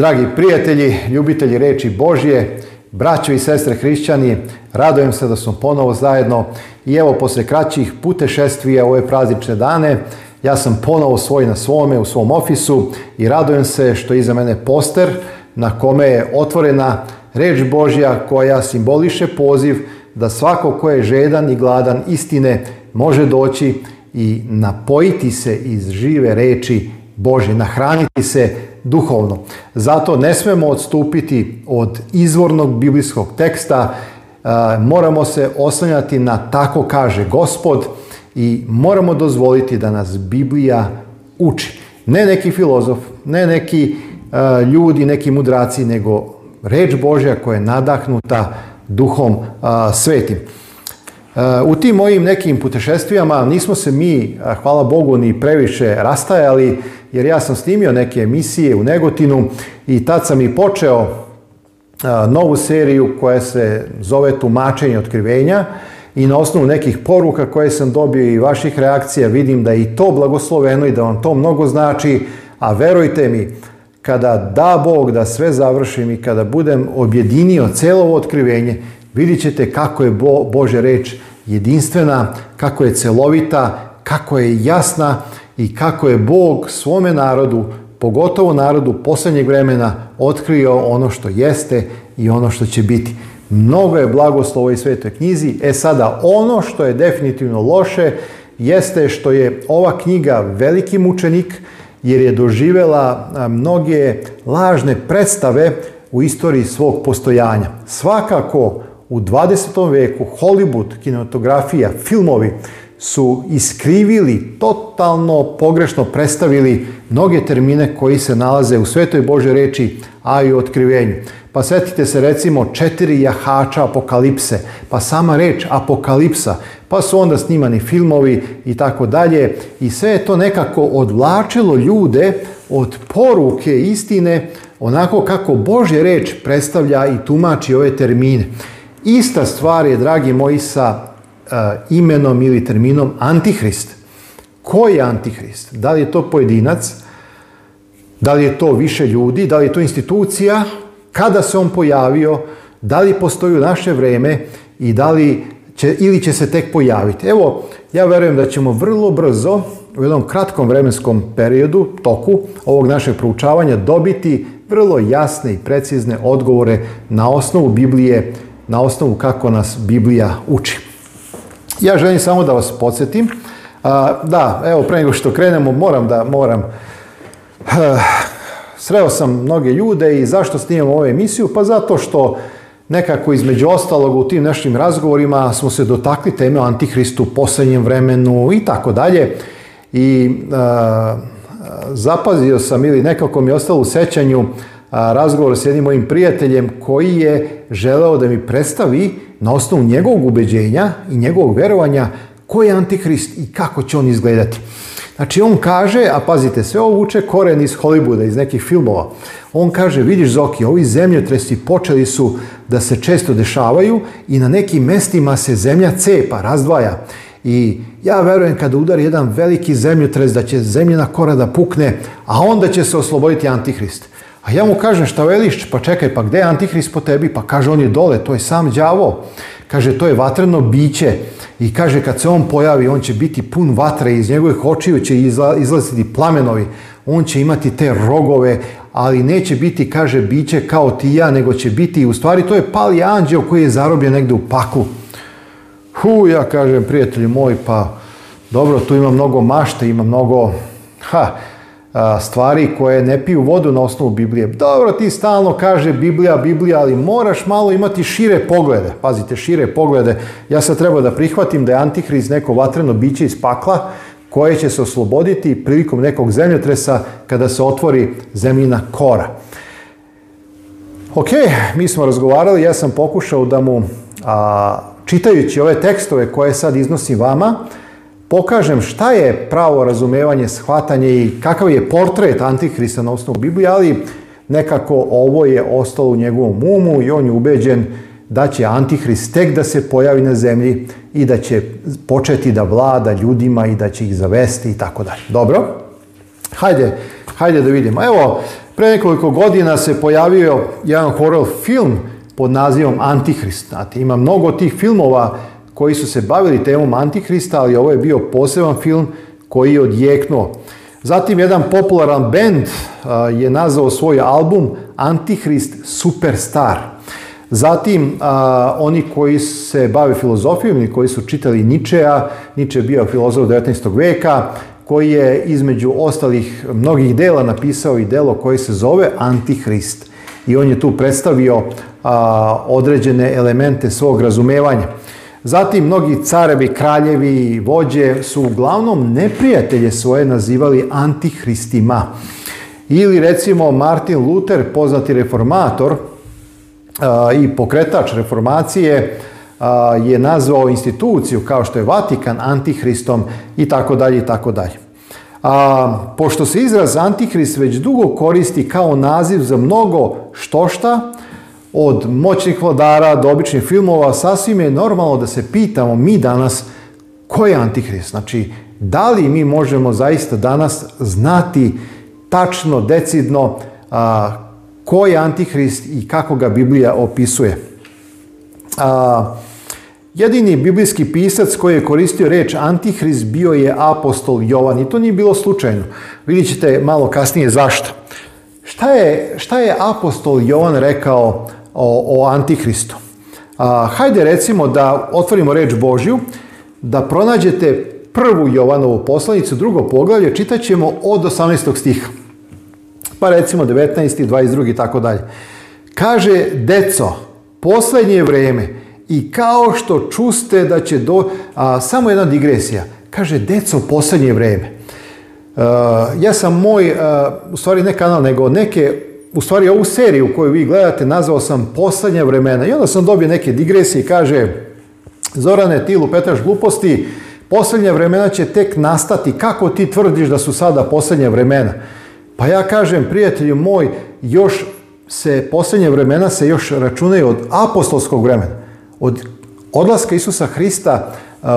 Dragi prijatelji, ljubitelji reči Božje, braćo i sestre hrišćani, radojem se da smo ponovo zajedno i evo posle kraćih putešestvija ove praznične dane, ja sam ponovo svoj na svome, u svom ofisu i radojem se što je iza mene poster na kome je otvorena reč Božja koja simboliše poziv da svako ko je žedan i gladan istine može doći i napojiti se iz žive reči Božje, nahraniti se duhovno. Zato ne smemo odstupiti od izvornog biblijskog teksta, e, moramo se oslanjati na tako kaže gospod i moramo dozvoliti da nas Biblija uči. Ne neki filozof, ne neki e, ljudi, neki mudraci, nego reč Božja koja je nadahnuta duhom e, svetim. U tim mojim nekim putešestvijama nismo se mi, hvala Bogu, ni previše rastajali, jer ja sam snimio neke emisije u Negotinu i tad sam i počeo novu seriju koja se zove Tumačenje otkrivenja i na osnovu nekih poruka koje sam dobio i vaših reakcija vidim da je i to blagosloveno i da vam to mnogo znači, a verujte mi, kada da Bog da sve završim i kada budem objedinio celo ovo otkrivenje, vidjet ćete kako je Bože reč jedinstvena, kako je celovita, kako je jasna i kako je Bog svome narodu, pogotovo narodu posljednjeg vremena, otkrio ono što jeste i ono što će biti. Mnogo je blagoslova ovoj svetoj knjizi. E sada, ono što je definitivno loše jeste što je ova knjiga veliki mučenik jer je doživjela mnoge lažne predstave u istoriji svog postojanja. Svakako u 20. veku Hollywood, kinematografija, filmovi su iskrivili, totalno pogrešno predstavili mnoge termine koji se nalaze u svetoj Bože reči, a i u otkrivenju. Pa setite se recimo četiri jahača apokalipse, pa sama reč apokalipsa, pa su onda snimani filmovi i tako dalje i sve je to nekako odvlačilo ljude od poruke istine onako kako Božja reč predstavlja i tumači ove termine. Ista stvar je, dragi moji, sa e, imenom ili terminom antihrist. Ko je antihrist? Da li je to pojedinac? Da li je to više ljudi? Da li je to institucija? Kada se on pojavio? Da li postoji u naše vrijeme i da li će, ili će se tek pojaviti? Evo, ja vjerujem da ćemo vrlo brzo u jednom kratkom vremenskom periodu, toku ovog našeg proučavanja dobiti vrlo jasne i precizne odgovore na osnovu Biblije na osnovu kako nas Biblija uči. Ja želim samo da vas podsjetim. Da, evo, pre nego što krenemo, moram da, moram. Eh, sreo sam mnoge ljude i zašto snimamo ovu emisiju? Pa zato što nekako između ostalog u tim našim razgovorima smo se dotakli teme o Antihristu, posljednjem vremenu i tako dalje. I eh, zapazio sam ili nekako mi je ostalo u sećanju razgovor s jednim mojim prijateljem koji je želeo da mi predstavi na osnovu njegovog ubeđenja i njegovog verovanja ko je antihrist i kako će on izgledati. Znači on kaže, a pazite, sve ovo uče koren iz Hollywooda, iz nekih filmova. On kaže, vidiš Zoki, ovi zemljotresi počeli su da se često dešavaju i na nekim mestima se zemlja cepa, razdvaja. I ja verujem kada udari jedan veliki zemljotres da će zemljena kora da pukne, a onda će se osloboditi antihrist. A ja mu kažem šta veliš, pa čekaj, pa gdje je Antihrist po tebi? Pa kaže, on je dole, to je sam đavo. Kaže, to je vatreno biće. I kaže, kad se on pojavi, on će biti pun vatre, iz njegovih očiju će izlaziti plamenovi. On će imati te rogove, ali neće biti, kaže, biće kao ti ja, nego će biti, u stvari, to je pali anđeo koji je zarobljen negdje u paku. Hu, ja kažem, prijatelji moji, pa dobro, tu ima mnogo mašte, ima mnogo, ha, stvari koje ne piju vodu na osnovu Biblije. Dobro, ti stalno kaže Biblija, Biblija, ali moraš malo imati šire poglede. Pazite, šire poglede. Ja sad treba da prihvatim da je Antihrist neko vatreno biće iz pakla koje će se osloboditi prilikom nekog zemljotresa kada se otvori zemljina kora. Ok, mi smo razgovarali, ja sam pokušao da mu, čitajući ove tekstove koje sad iznosim vama, pokažem šta je pravo razumevanje, shvatanje i kakav je portret Antihrista na osnovu Biblije, ali nekako ovo je ostalo u njegovom umu i on je ubeđen da će Antihrist tek da se pojavi na zemlji i da će početi da vlada ljudima i da će ih zavesti i tako dalje. Dobro? Hajde, hajde da vidimo. Evo, pre nekoliko godina se pojavio jedan horror film pod nazivom Antihrist. Znate, ima mnogo tih filmova koji su se bavili temom Antihrista, ali ovo je bio poseban film koji je odjeknuo. Zatim jedan popularan band je nazvao svoj album Antihrist Superstar. Zatim, oni koji se bave filozofijom i koji su čitali Ničeja, Niče je bio filozof 19. vijeka, koji je između ostalih mnogih dela napisao i delo koje se zove Antihrist. I on je tu predstavio određene elemente svog razumevanja. Zatim, mnogi carevi, kraljevi i vođe su uglavnom neprijatelje svoje nazivali antihristima. Ili recimo Martin Luther, poznati reformator i pokretač reformacije, je nazvao instituciju kao što je Vatikan antihristom i tako dalje i tako dalje. A, pošto se izraz antihrist već dugo koristi kao naziv za mnogo štošta, od moćnih vladara do običnih filmova, sasvim je normalno da se pitamo mi danas ko je Antihrist. Znači, da li mi možemo zaista danas znati tačno, decidno a, je Antihrist i kako ga Biblija opisuje. A, jedini biblijski pisac koji je koristio reč Antihrist bio je apostol Jovan i to nije bilo slučajno. Vidjet ćete malo kasnije zašto. Šta je, šta je apostol Jovan rekao o, o Antihristu. A, hajde recimo da otvorimo reč Božju, da pronađete prvu Jovanovu poslanicu, drugo poglavlje, čitat ćemo od 18. stiha. Pa recimo 19. 22. i tako dalje. Kaže, deco, posljednje vrijeme i kao što čuste da će do... A, samo jedna digresija. Kaže, deco, posljednje vreme. ja sam moj, uh, u stvari ne kanal, nego neke u stvari ovu seriju koju vi gledate nazvao sam Poslednje vremena i onda sam dobio neke digresije i kaže Zorane, ti lupetaš gluposti, posljednja vremena će tek nastati. Kako ti tvrdiš da su sada posljednja vremena? Pa ja kažem, prijatelju moj, još se posljednje vremena se još računaju od apostolskog vremena. Od odlaska Isusa Hrista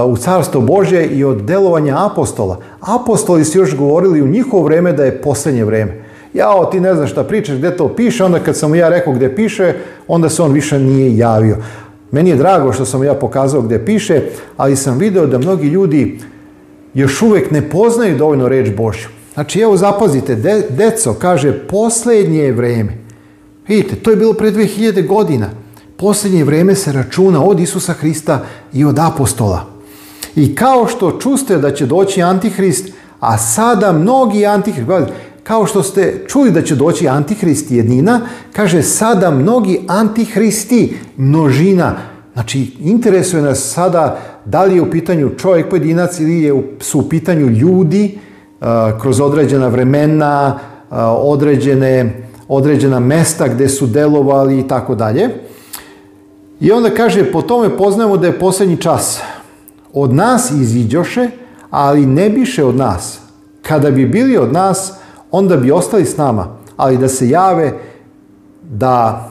u carstvo Božje i od delovanja apostola. Apostoli su još govorili u njihovo vrijeme da je posljednje vreme jao, ti ne znaš šta pričaš, gdje to piše, onda kad sam mu ja rekao gdje piše, onda se on više nije javio. Meni je drago što sam ja pokazao gdje piše, ali sam vidio da mnogi ljudi još uvijek ne poznaju dovoljno reč Božju. Znači, evo zapazite, deco, kaže, posljednje vrijeme. Vidite, to je bilo pre 2000 godina. Posljednje vrijeme se računa od Isusa Hrista i od apostola. I kao što čuste da će doći Antihrist, a sada mnogi Antihrist, kao što ste čuli da će doći antihrist jednina, kaže sada mnogi antihristi množina. Znači, interesuje nas sada da li je u pitanju čovjek pojedinac ili je, su u pitanju ljudi kroz određena vremena, određene, određena mesta gdje su delovali i tako dalje. I onda kaže, po tome poznajemo da je posljednji čas. Od nas iziđoše, ali ne biše od nas. Kada bi bili od nas, onda bi ostali s nama, ali da se jave da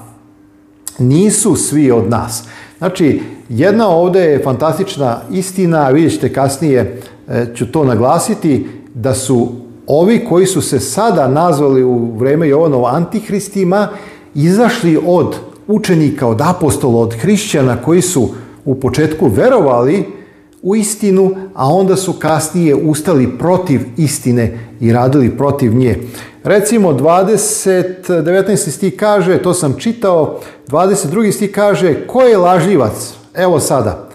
nisu svi od nas. Znači, jedna ovdje je fantastična istina, vidjet ćete kasnije e, ću to naglasiti, da su ovi koji su se sada nazvali u vrijeme Jovanova antihristima, izašli od učenika, od apostola, od hrišćana koji su u početku verovali u istinu, a onda su kasnije ustali protiv istine i radili protiv nje. Recimo 20, 19. stih kaže, to sam čitao, 22. stih kaže, ko je lažljivac? Evo sada.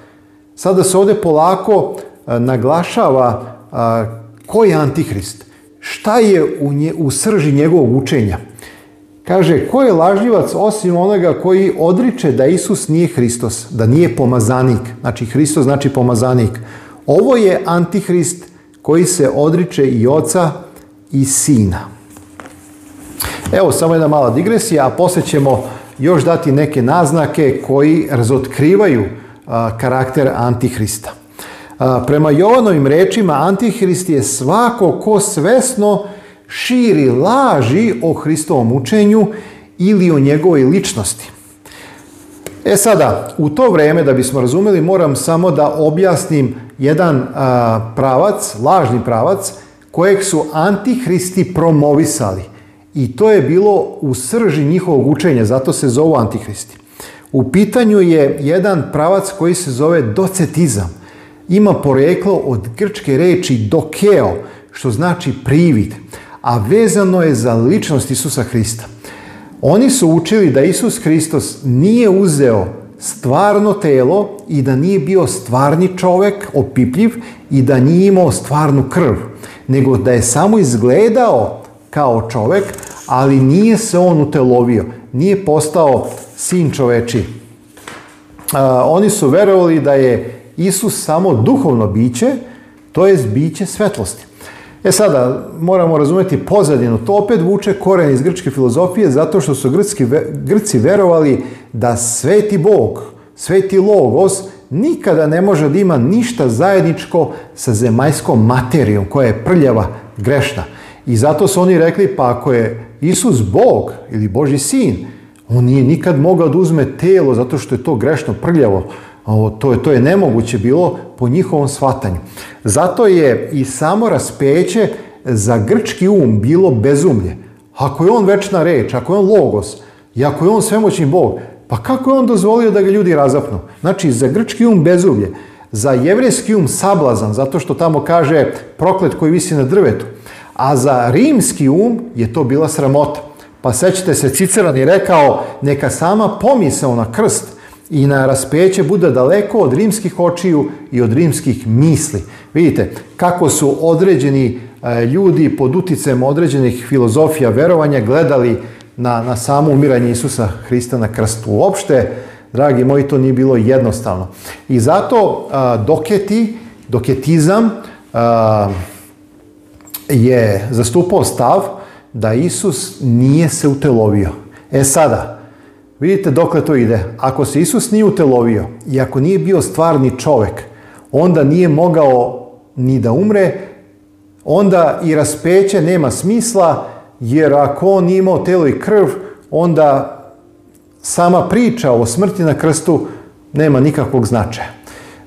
Sada se ovdje polako e, naglašava koji e, ko je antihrist. Šta je u, nje, u srži njegovog učenja? Kaže, ko je lažljivac osim onoga koji odriče da Isus nije Hristos, da nije pomazanik. Znači, Hristos znači pomazanik. Ovo je antihrist koji se odriče i oca i sina. Evo, samo jedna mala digresija, a poslije ćemo još dati neke naznake koji razotkrivaju karakter antihrista. prema Jovanovim rečima, antihrist je svako ko svesno širi laži o Hristovom učenju ili o njegovoj ličnosti. E sada, u to vrijeme da bismo razumjeli moram samo da objasnim jedan pravac, lažni pravac, kojeg su antihristi promovisali. I to je bilo u srži njihovog učenja, zato se zovu antihristi. U pitanju je jedan pravac koji se zove docetizam. Ima poreklo od grčke reči dokeo, što znači privid a vezano je za ličnost Isusa Hrista. Oni su učili da Isus Hristos nije uzeo stvarno telo i da nije bio stvarni čovjek, opipljiv i da nije imao stvarnu krv, nego da je samo izgledao kao čovjek, ali nije se on utelovio, nije postao sin čoveči. oni su verovali da je Isus samo duhovno biće, to je biće svetlosti. E sada, moramo razumjeti pozadinu. To opet vuče koren iz grčke filozofije zato što su grci verovali da sveti bog, sveti logos, nikada ne može da ima ništa zajedničko sa zemajskom materijom koja je prljava, grešna. I zato su oni rekli, pa ako je Isus Bog ili Boži sin, on nije nikad mogao da uzme telo zato što je to grešno, prljavo. To je, to je nemoguće bilo po njihovom shvatanju. Zato je i samo raspeće za grčki um bilo bezumlje. Ako je on večna reč, ako je on logos i ako je on svemoćni bog, pa kako je on dozvolio da ga ljudi razapnu? Znači, za grčki um bezumlje, za jevrijski um sablazan, zato što tamo kaže proklet koji visi na drvetu, a za rimski um je to bila sramota. Pa sećate se, Cicerani je rekao, neka sama pomisao na krst i na raspeće bude daleko od rimskih očiju i od rimskih misli. Vidite kako su određeni e, ljudi pod uticajem određenih filozofija verovanja gledali na, na samo umiranje Isusa Hrista na krstu. Uopšte, dragi moji, to nije bilo jednostavno. I zato a, doketi, doketizam je zastupao stav da Isus nije se utelovio. E sada, Vidite dokle to ide. Ako se Isus nije utelovio i ako nije bio stvarni čovjek, onda nije mogao ni da umre, onda i raspeće nema smisla, jer ako on nije imao telo i krv, onda sama priča o smrti na krstu nema nikakvog značaja.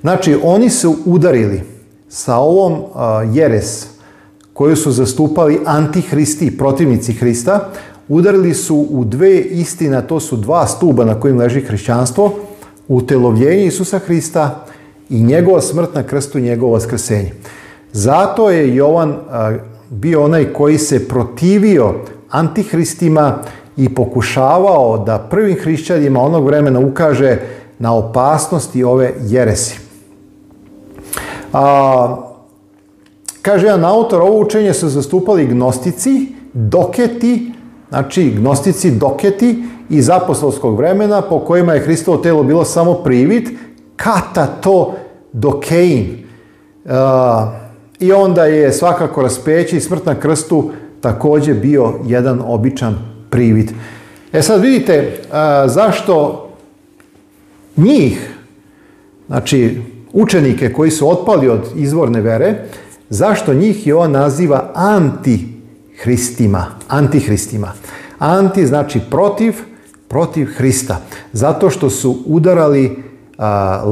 Znači, oni su udarili sa ovom jeres koju su zastupali antihristi, protivnici Hrista, udarili su u dve istina, to su dva stuba na kojim leži hrišćanstvo, utelovljenje Isusa Hrista i njegova smrt na krstu i njegovo vaskrsenje. Zato je Jovan bio onaj koji se protivio antihristima i pokušavao da prvim hrišćanima onog vremena ukaže na opasnosti ove jeresi. A, kaže jedan autor, ovo učenje su zastupali gnostici, doketi, znači gnostici doketi iz apostolskog vremena po kojima je Hristovo telo bilo samo privid, kata to dokein. Uh, I onda je svakako raspeći i smrt na krstu također bio jedan običan privid. E sad vidite e, zašto njih, znači učenike koji su otpali od izvorne vere, zašto njih je on naziva anti hristima, antihristima. Anti znači protiv, protiv Hrista. Zato što su udarali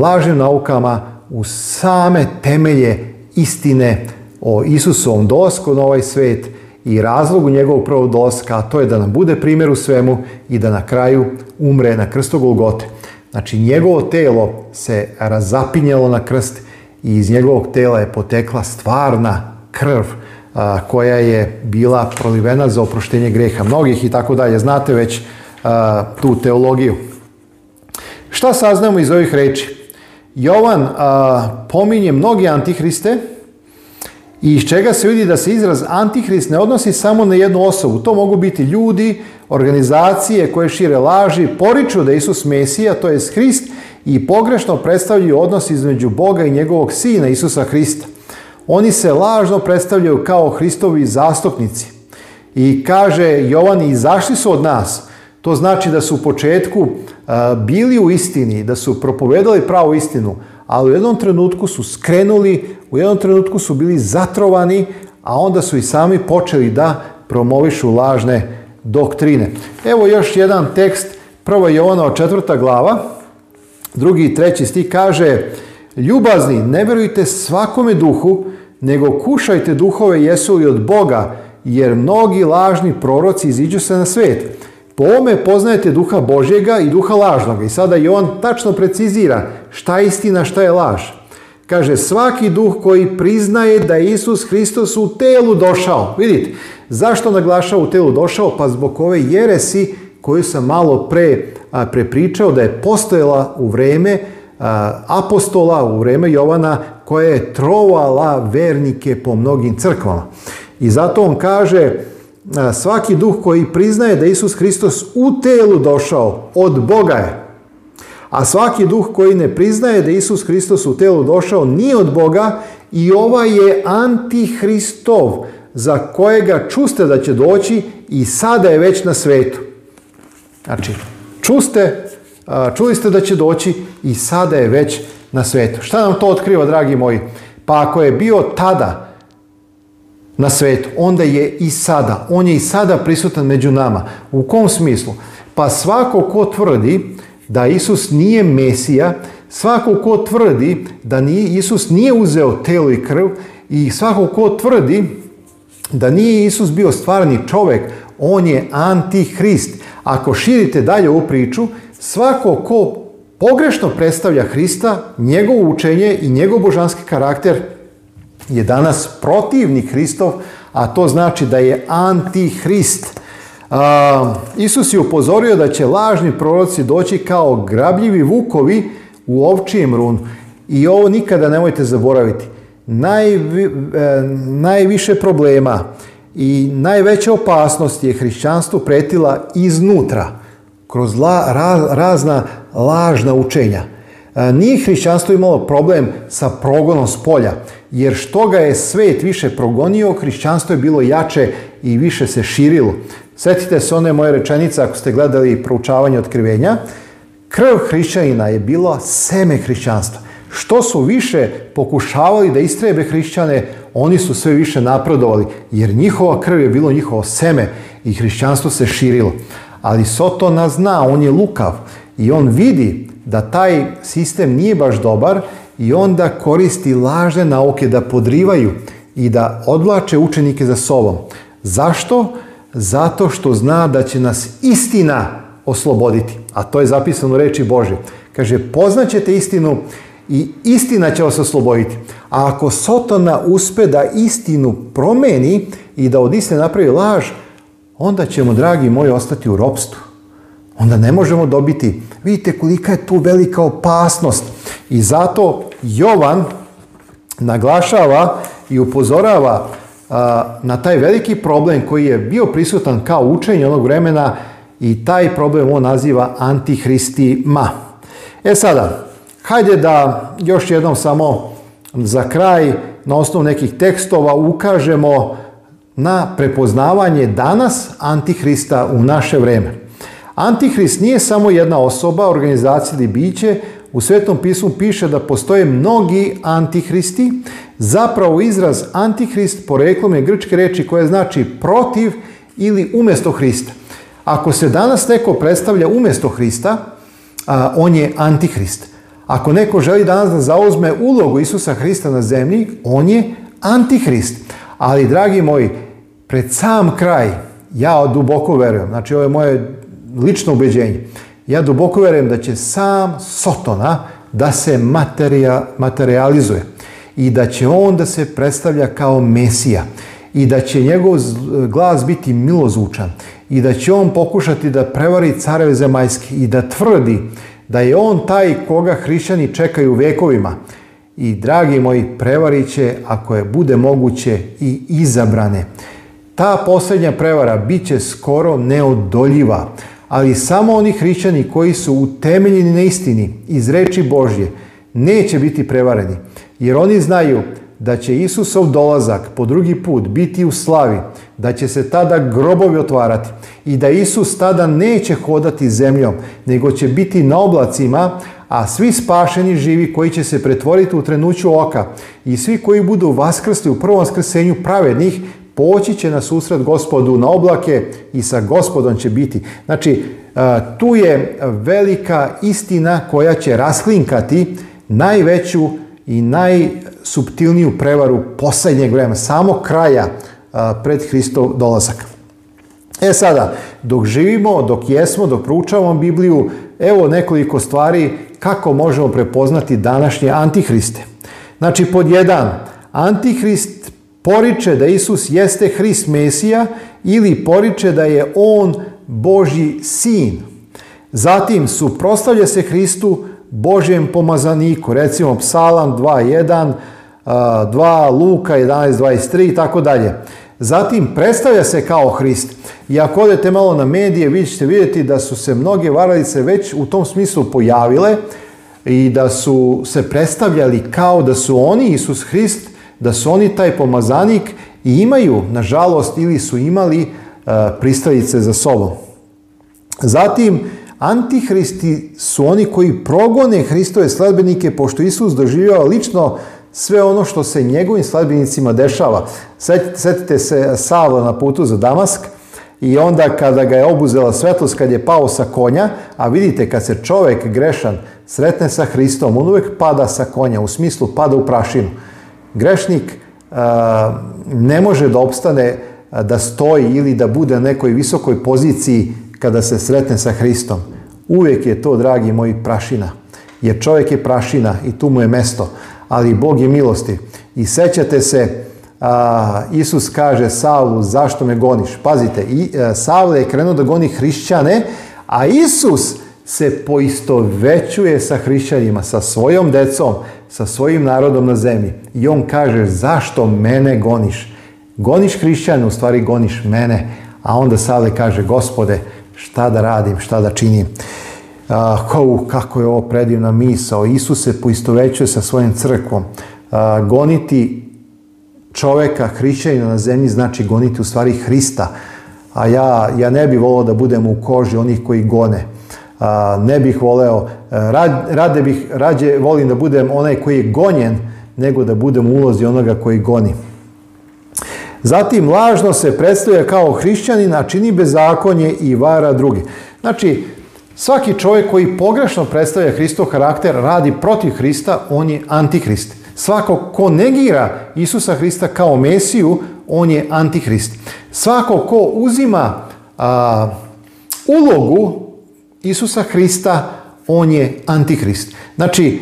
lažnim naukama u same temelje istine o Isusovom dosku na ovaj svet i razlogu njegovog prvog doska, a to je da nam bude primjer u svemu i da na kraju umre na krstu Golgote. Znači njegovo telo se razapinjalo na krst i iz njegovog tela je potekla stvarna krv koja je bila prolivena za oproštenje greha mnogih i tako dalje. Znate već tu teologiju. Šta saznamo iz ovih reči? Jovan pominje mnogi antihriste i iz čega se vidi da se izraz antihrist ne odnosi samo na jednu osobu. To mogu biti ljudi, organizacije koje šire laži, poriču da Isus Mesija, to je Hrist, i pogrešno predstavljaju odnos između Boga i njegovog sina Isusa Hrista. Oni se lažno predstavljaju kao Hristovi zastupnici. I kaže Jovani, izašli su od nas. To znači da su u početku e, bili u istini, da su propovedali pravu istinu, ali u jednom trenutku su skrenuli, u jednom trenutku su bili zatrovani, a onda su i sami počeli da promovišu lažne doktrine. Evo još jedan tekst, prva Jovana od četvrta glava, drugi i treći stih kaže ljubazni, ne vjerujte svakome duhu, nego kušajte duhove jesu li od Boga, jer mnogi lažni proroci iziđu se na svet. Po ome poznajete duha Božjega i duha lažnog. I sada i on tačno precizira šta je istina, šta je laž. Kaže, svaki duh koji priznaje da je Isus Hristos u telu došao. Vidite, zašto naglašava u telu došao? Pa zbog ove jeresi koju sam malo pre prepričao da je postojala u vreme apostola u vrijeme Jovana koja je trovala vernike po mnogim crkvama. I zato on kaže svaki duh koji priznaje da Isus Hristos u telu došao, od Boga je. A svaki duh koji ne priznaje da Isus Hristos u telu došao nije od Boga i ova je antihristov za kojega čuste da će doći i sada je već na svetu. Znači, čuste Čuli ste da će doći i sada je već na svetu. Šta nam to otkriva, dragi moji? Pa ako je bio tada na svetu, onda je i sada. On je i sada prisutan među nama. U kom smislu? Pa svako ko tvrdi da Isus nije Mesija, svako ko tvrdi da nije, Isus nije uzeo telo i krv i svako ko tvrdi da nije Isus bio stvarni čovjek, on je antihrist. Ako širite dalje ovu priču, Svako ko pogrešno predstavlja Hrista, njegovo učenje i njegov božanski karakter je danas protivnik Hristov, a to znači da je antihrist. A, Isus je upozorio da će lažni proroci doći kao grabljivi vukovi u ovčijem runu. I ovo nikada nemojte zaboraviti. E, najviše problema i najveća opasnost je hrišćanstvu pretila iznutra kroz la, razna lažna učenja. E, nije hrišćanstvo imalo problem sa progonom s polja, jer što ga je svet više progonio, hrišćanstvo je bilo jače i više se širilo. Sjetite se one moje rečenice ako ste gledali proučavanje otkrivenja. Krv hrišćanina je bilo seme hrišćanstva. Što su više pokušavali da istrebe hrišćane, oni su sve više napredovali, jer njihova krv je bilo njihovo seme i hrišćanstvo se širilo. Ali Sotona zna, on je lukav i on vidi da taj sistem nije baš dobar i onda koristi lažne nauke da podrivaju i da odvlače učenike za sobom. Zašto? Zato što zna da će nas istina osloboditi. A to je zapisano u reči Bože. Kaže, poznaćete istinu i istina će vas osloboditi. A ako Sotona uspe da istinu promeni i da od istine napravi laž, onda ćemo, dragi moji, ostati u ropstvu. Onda ne možemo dobiti. Vidite kolika je tu velika opasnost. I zato Jovan naglašava i upozorava na taj veliki problem koji je bio prisutan kao učenje onog vremena i taj problem on naziva antihristima. E sada, hajde da još jednom samo za kraj na osnovu nekih tekstova ukažemo na prepoznavanje danas Antihrista u naše vreme. Antihrist nije samo jedna osoba, organizacija ili biće, u Svetom pismu piše da postoje mnogi antihristi, zapravo izraz antihrist poreklom je grčke reči koja znači protiv ili umjesto Hrista. Ako se danas neko predstavlja umjesto Hrista, on je antihrist. Ako neko želi danas da zauzme ulogu Isusa Hrista na zemlji, on je antihrist. Ali, dragi moji, pred sam kraj, ja duboko verujem, znači ovo je moje lično ubeđenje, ja duboko verujem da će sam Sotona da se materija, materializuje i da će on da se predstavlja kao Mesija i da će njegov glas biti milozvučan i da će on pokušati da prevari careve zemaljski i da tvrdi da je on taj koga hrišćani čekaju vekovima. I dragi moji, prevariće, ako je bude moguće, i izabrane. Ta posljednja prevara bit će skoro neodoljiva, ali samo oni hrišćani koji su utemeljeni na istini iz reči Božje neće biti prevareni, jer oni znaju da će Isusov dolazak po drugi put biti u slavi, da će se tada grobovi otvarati i da Isus tada neće hodati zemljom, nego će biti na oblacima, a svi spašeni živi koji će se pretvoriti u trenuću oka i svi koji budu vaskrsli u prvom skrsenju pravednih poći će na susret gospodu na oblake i sa gospodom će biti. Znači, e, tu je velika istina koja će rasklinkati najveću i najsubtilniju prevaru posljednjeg vremena, samo kraja e, pred Hristov dolazak. E sada, dok živimo, dok jesmo, dok proučavamo Bibliju, evo nekoliko stvari kako možemo prepoznati današnje antihriste. Znači, pod jedan, antihrist poriče da Isus jeste Hrist Mesija ili poriče da je On Božji sin. Zatim suprostavlja se Hristu Božjem pomazaniku, recimo Psalam 2.1, 2 Luka 11.23 i tako dalje. Zatim predstavlja se kao Hrist. I ako odete malo na medije, vi ćete vidjeti da su se mnoge varalice već u tom smislu pojavile i da su se predstavljali kao da su oni Isus Hrist, da su oni taj pomazanik i imaju, nažalost, ili su imali e, pristavice za sobom. Zatim, antihristi su oni koji progone Hristove sledbenike, pošto Isus doživljava lično sve ono što se njegovim sledbenicima dešava. Sjetite se Savla na putu za Damask i onda kada ga je obuzela svetlost, kad je pao sa konja, a vidite kad se čovjek grešan sretne sa Hristom, on uvijek pada sa konja, u smislu pada u prašinu. Grešnik e, ne može da opstane e, da stoji ili da bude na nekoj visokoj poziciji kada se sretne sa Hristom. Uvijek je to, dragi moji, prašina. Jer čovjek je prašina i tu mu je mesto. Ali Bog je milosti. I sećate se, e, Isus kaže Savu zašto me goniš? Pazite, i, je krenuo da goni hrišćane, a Isus se poistovećuje sa hrišćanima, sa svojom decom, sa svojim narodom na zemlji. I on kaže, zašto mene goniš? Goniš hrišćane, u stvari goniš mene. A onda sale kaže, gospode, šta da radim, šta da činim? Uh, kako je ovo predivna misao. Isus se poistovećuje sa svojim crkvom. goniti čoveka, hrišćanina na zemlji, znači goniti u stvari Hrista. A ja, ja ne bi volao da budem u koži onih koji gone ne bih voleo, e, rade bih, rađe volim da budem onaj koji je gonjen nego da budem u ulozi onoga koji goni. Zatim, lažno se predstavlja kao hrišćanin, a čini bezakonje i vara druge Znači, svaki čovjek koji pogrešno predstavlja Hristov karakter, radi protiv Hrista, on je antihrist. Svako ko negira Isusa Hrista kao Mesiju, on je antihrist. Svako ko uzima ulogu Isusa Hrista, on je antihrist. Znači, e,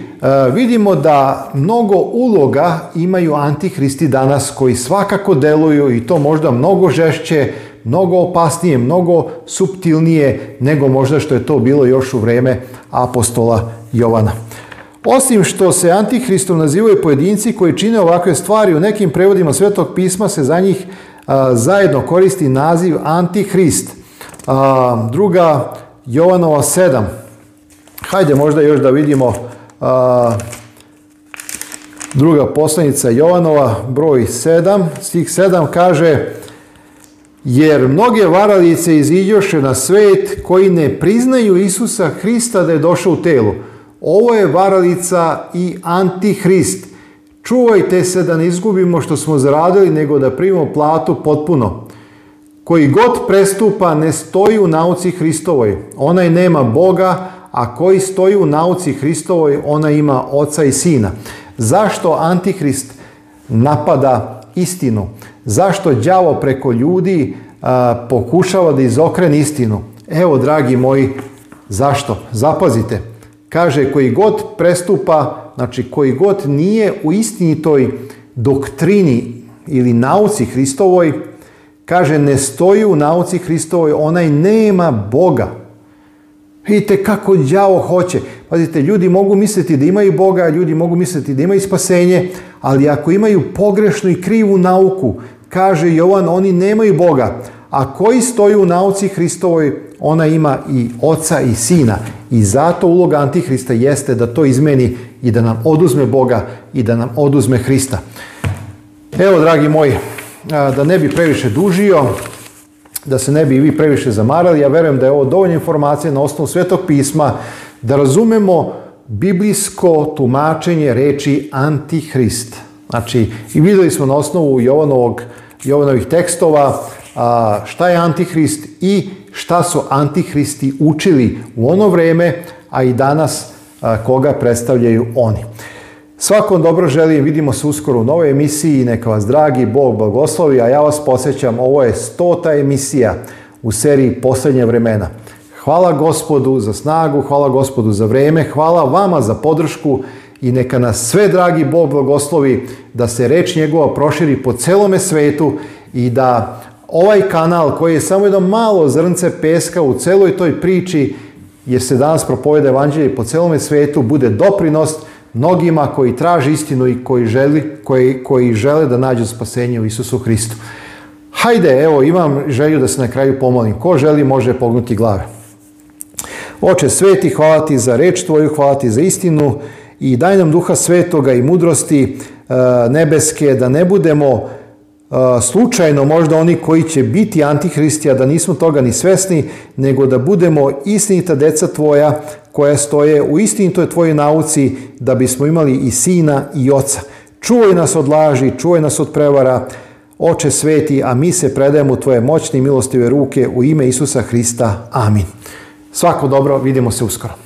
vidimo da mnogo uloga imaju antihristi danas koji svakako deluju i to možda mnogo žešće, mnogo opasnije, mnogo subtilnije nego možda što je to bilo još u vrijeme apostola Jovana. Osim što se antihristom nazivaju pojedinci koji čine ovakve stvari, u nekim prevodima Svetog pisma se za njih zajedno koristi naziv antihrist. Druga Jovanova 7. Hajde možda još da vidimo druga poslanica Jovanova, broj 7, stih 7 kaže jer mnoge varalice iziđoše na svet koji ne priznaju Isusa Hrista da je došao u telu. Ovo je varalica i antihrist. Čuvajte se da ne izgubimo što smo zaradili, nego da primimo platu potpuno koji god prestupa ne stoji u nauci Hristovoj, onaj nema Boga, a koji stoji u nauci Hristovoj, ona ima oca i sina. Zašto Antihrist napada istinu? Zašto đavo preko ljudi pokušava da izokrene istinu? Evo, dragi moji, zašto? Zapazite, kaže koji god prestupa, znači koji god nije u istinitoj doktrini ili nauci Hristovoj, Kaže, ne stoji u nauci Hristovoj, onaj nema Boga. Vidite kako đavo hoće. Pazite, ljudi mogu misliti da imaju Boga, ljudi mogu misliti da imaju spasenje, ali ako imaju pogrešnu i krivu nauku, kaže Jovan, oni nemaju Boga. A koji stoji u nauci Hristovoj, ona ima i oca i sina. I zato uloga Antihrista jeste da to izmeni i da nam oduzme Boga i da nam oduzme Hrista. Evo, dragi moji, da ne bi previše dužio, da se ne bi vi previše zamarali, ja vjerujem da je ovo dovoljno informacije na osnovu svetog pisma, da razumemo biblijsko tumačenje reči antihrist. Znači, i vidjeli smo na osnovu Jovanovog, Jovanovih tekstova šta je antihrist i šta su antihristi učili u ono vrijeme, a i danas koga predstavljaju oni. Svakom dobro želim, vidimo se uskoro u novoj emisiji, neka vas dragi Bog blagoslovi, a ja vas posjećam, ovo je stota emisija u seriji Posljednje vremena. Hvala gospodu za snagu, hvala gospodu za vreme, hvala vama za podršku i neka nas sve dragi Bog blagoslovi da se reč njegova proširi po celome svetu i da ovaj kanal koji je samo jedno malo zrnce peska u celoj toj priči jer se danas propoveda evanđelje po celome svetu bude doprinost mnogima koji traže istinu i koji, želi, koji, koji žele da nađu spasenje u Isusu Hristu. Hajde, evo, imam želju da se na kraju pomolim. Ko želi, može pognuti glave. Oče sveti, hvala ti za reč tvoju, hvala ti za istinu i daj nam duha svetoga i mudrosti e, nebeske, da ne budemo slučajno možda oni koji će biti antihristi, da nismo toga ni svesni, nego da budemo istinita deca tvoja koja stoje u istinitoj tvojoj nauci da bismo imali i sina i oca. Čuvaj nas od laži, čuvaj nas od prevara, oče sveti, a mi se predajemo tvoje moćne i milostive ruke u ime Isusa Hrista. Amin. Svako dobro, vidimo se uskoro.